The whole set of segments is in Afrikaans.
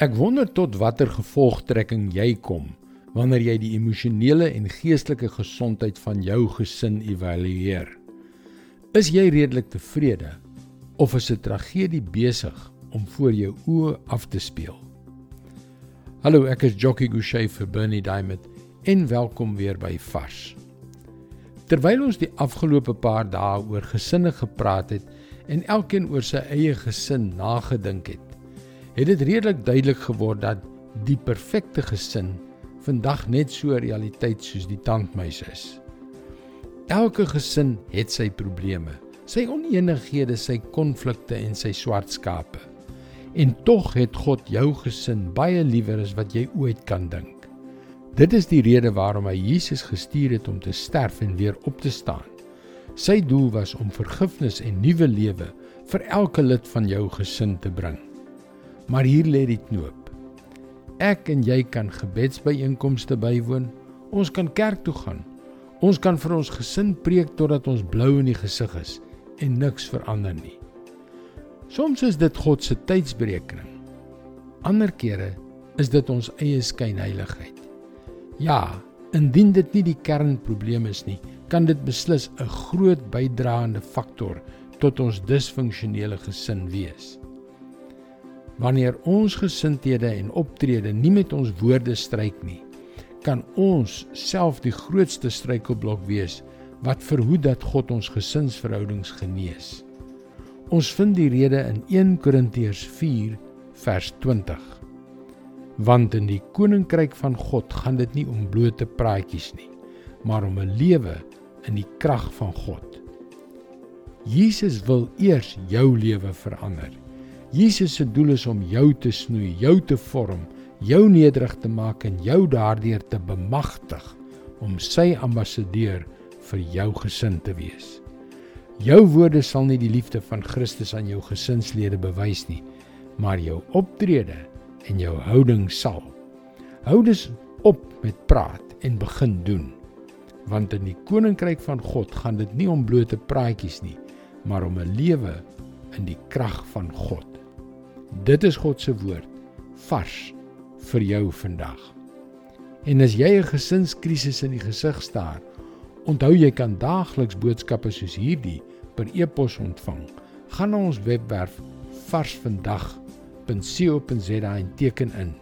Ek wonder tot watter gevolgtrekking jy kom wanneer jy die emosionele en geestelike gesondheid van jou gesin evalueer. Is jy redelik tevrede of is 'n tragedie besig om voor jou oë af te speel? Hallo, ek is Jockey Gouchee vir Bernie Diamond en welkom weer by Vars. Terwyl ons die afgelope paar dae oor gesinne gepraat het en elkeen oor sy eie gesin nagedink het, het dit redelik duidelik geword dat die perfekte gesin vandag net so 'n realiteit soos die tandmuis is. Elke gesin het sy probleme, sy oneenighede, sy konflikte en sy swart skape. En tog het God jou gesin baie liewer as wat jy ooit kan dink. Dit is die rede waarom hy Jesus gestuur het om te sterf en weer op te staan. Sy doel was om vergifnis en nuwe lewe vir elke lid van jou gesin te bring. Maar hier lê die knoop. Ek en jy kan gebedsbyeenkomste bywoon. Ons kan kerk toe gaan. Ons kan vir ons gesin preek totdat ons blou in die gesig is en niks verander nie. Soms is dit God se tydsberekening. Ander kere is dit ons eie skynheiligheid. Ja, indien dit nie die kernprobleem is nie, kan dit beslis 'n groot bydraende faktor tot ons disfunksionele gesin wees. Wanneer ons gesindhede en optrede nie met ons woorde stryk nie, kan ons self die grootste struikelblok wees wat verhoed dat God ons gesinsverhoudings genees. Ons vind die rede in 1 Korintiërs 4 vers 20. Want in die koninkryk van God gaan dit nie om blote praatjies nie, maar om 'n lewe in die krag van God. Jesus wil eers jou lewe verander. Jesus se doel is om jou te snoei, jou te vorm, jou nederig te maak en jou daardeur te bemagtig om sy ambassadeur vir jou gesin te wees. Jou woorde sal nie die liefde van Christus aan jou gesinslede bewys nie, maar jou optrede en jou houding sal. Hou dus op met praat en begin doen. Want in die koninkryk van God gaan dit nie om blote praatjies nie, maar om 'n lewe in die krag van God. Dit is God se woord vars vir jou vandag. En as jy 'n gesinskrisis in die gesig staar, onthou jy kan daagliks boodskappe soos hierdie per e-pos ontvang. Gaan na ons webwerf varsvandag.co.za en teken in.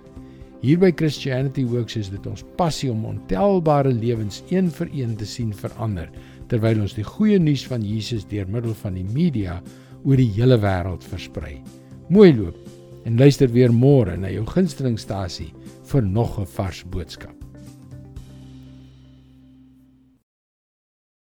Hier by Christianity Works is dit ons passie om ontelbare lewens een vir een te sien verander terwyl ons die goeie nuus van Jesus deur middel van die media oor die hele wêreld versprei. Mooi loop en luister weer môre na jou gunstelingstasie vir nog 'n vars boodskap.